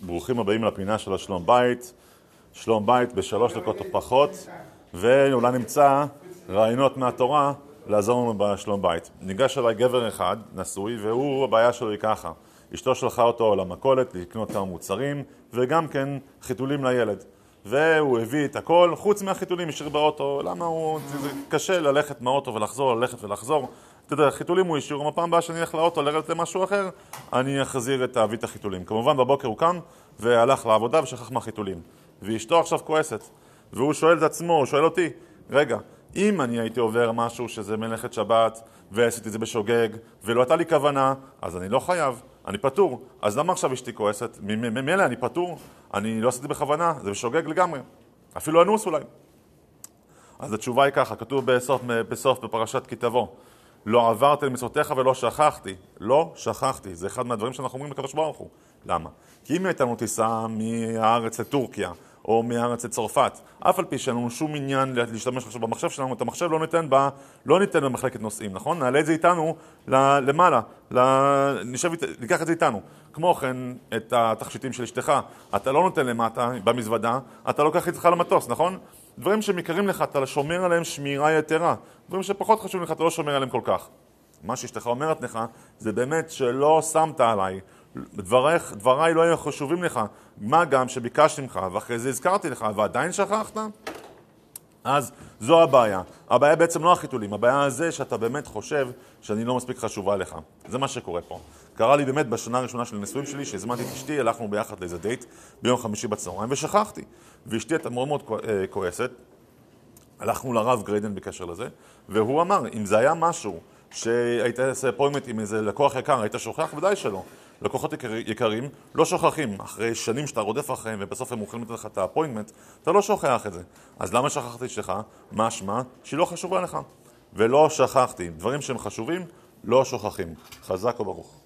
ברוכים הבאים לפינה של השלום בית. שלום בית בשלוש דקות או פחות, ואולי נמצא רעיונות מהתורה לעזור לנו בשלום בית. ניגש אליי גבר אחד, נשוי, והוא, הבעיה שלו היא ככה. אשתו שלחה אותו למכולת לקנות כמה מוצרים, וגם כן חיתולים לילד. והוא הביא את הכל, חוץ מהחיתולים, השאיר באוטו, למה הוא... זה קשה ללכת מהאוטו ולחזור, ללכת ולחזור. אתה יודע, חיתולים הוא השאיר, בפעם הבאה שאני אלך לאוטו לרדת למשהו אחר, אני אחזיר את אבי את החיתולים. כמובן בבוקר הוא קם והלך לעבודה ושכח מהחיתולים. ואשתו עכשיו כועסת. והוא שואל את עצמו, הוא שואל אותי, רגע, אם אני הייתי עובר משהו שזה מלאכת שבת, ועשיתי את זה בשוגג, ולא הייתה לי כוונה, אז אני לא חייב, אני פטור. אז למה עכשיו אשתי כועסת? ממילא אני פטור, אני לא עשיתי בכוונה, זה בשוגג לגמרי. אפילו אנוס אולי. אז התשובה היא ככה, כתוב בסוף, בסוף בפרשת כי תבוא. לא עברתי למצוותיך ולא שכחתי. לא שכחתי. זה אחד מהדברים שאנחנו אומרים לקדוש ברוך הוא. למה? כי אם הייתה לנו טיסה מהארץ לטורקיה, או מהארץ לצרפת, אף על פי שאין לנו שום עניין להשתמש עכשיו במחשב שלנו, את המחשב לא ניתן, בה, לא ניתן במחלקת נוסעים, נכון? נעלה את זה איתנו למעלה, נשב, ניקח את זה איתנו. כמו כן, את התכשיטים של אשתך, אתה לא נותן למטה במזוודה, אתה לוקח איתך למטוס, נכון? דברים שהם יקרים לך, אתה שומר עליהם שמירה יתרה. דברים שפחות חשובים לך, אתה לא שומר עליהם כל כך. מה שאשתך אומרת לך, זה באמת שלא שמת עליי, דבריך, דבריי לא היו חשובים לך, מה גם שביקשתי ממך, ואחרי זה הזכרתי לך, ועדיין שכחת? אז זו הבעיה. הבעיה בעצם לא החיתולים, הבעיה זה שאתה באמת חושב שאני לא מספיק חשובה לך. זה מה שקורה פה. קרה לי באמת בשנה הראשונה של הנישואים שלי, שהזמנתי את אשתי, הלכנו ביחד לאיזה דייט ביום חמישי בצהריים, ושכחתי. ואשתי הייתה מאוד מאוד אה, כועסת. הלכנו לרב גריידן בקשר לזה, והוא אמר, אם זה היה משהו שהיית עושה appointment עם איזה לקוח יקר, היית שוכח? ודאי שלא. לקוחות יקר, יקרים לא שוכחים, אחרי שנים שאתה רודף אחריהם ובסוף הם מוכנים לתת לך את ה appointment, אתה לא שוכח את זה. אז למה שכחת את אשתך? משמע שהיא לא חשובה לך. ולא שכחתי. דברים שהם חשובים, לא שוכחים. חזק וברוך.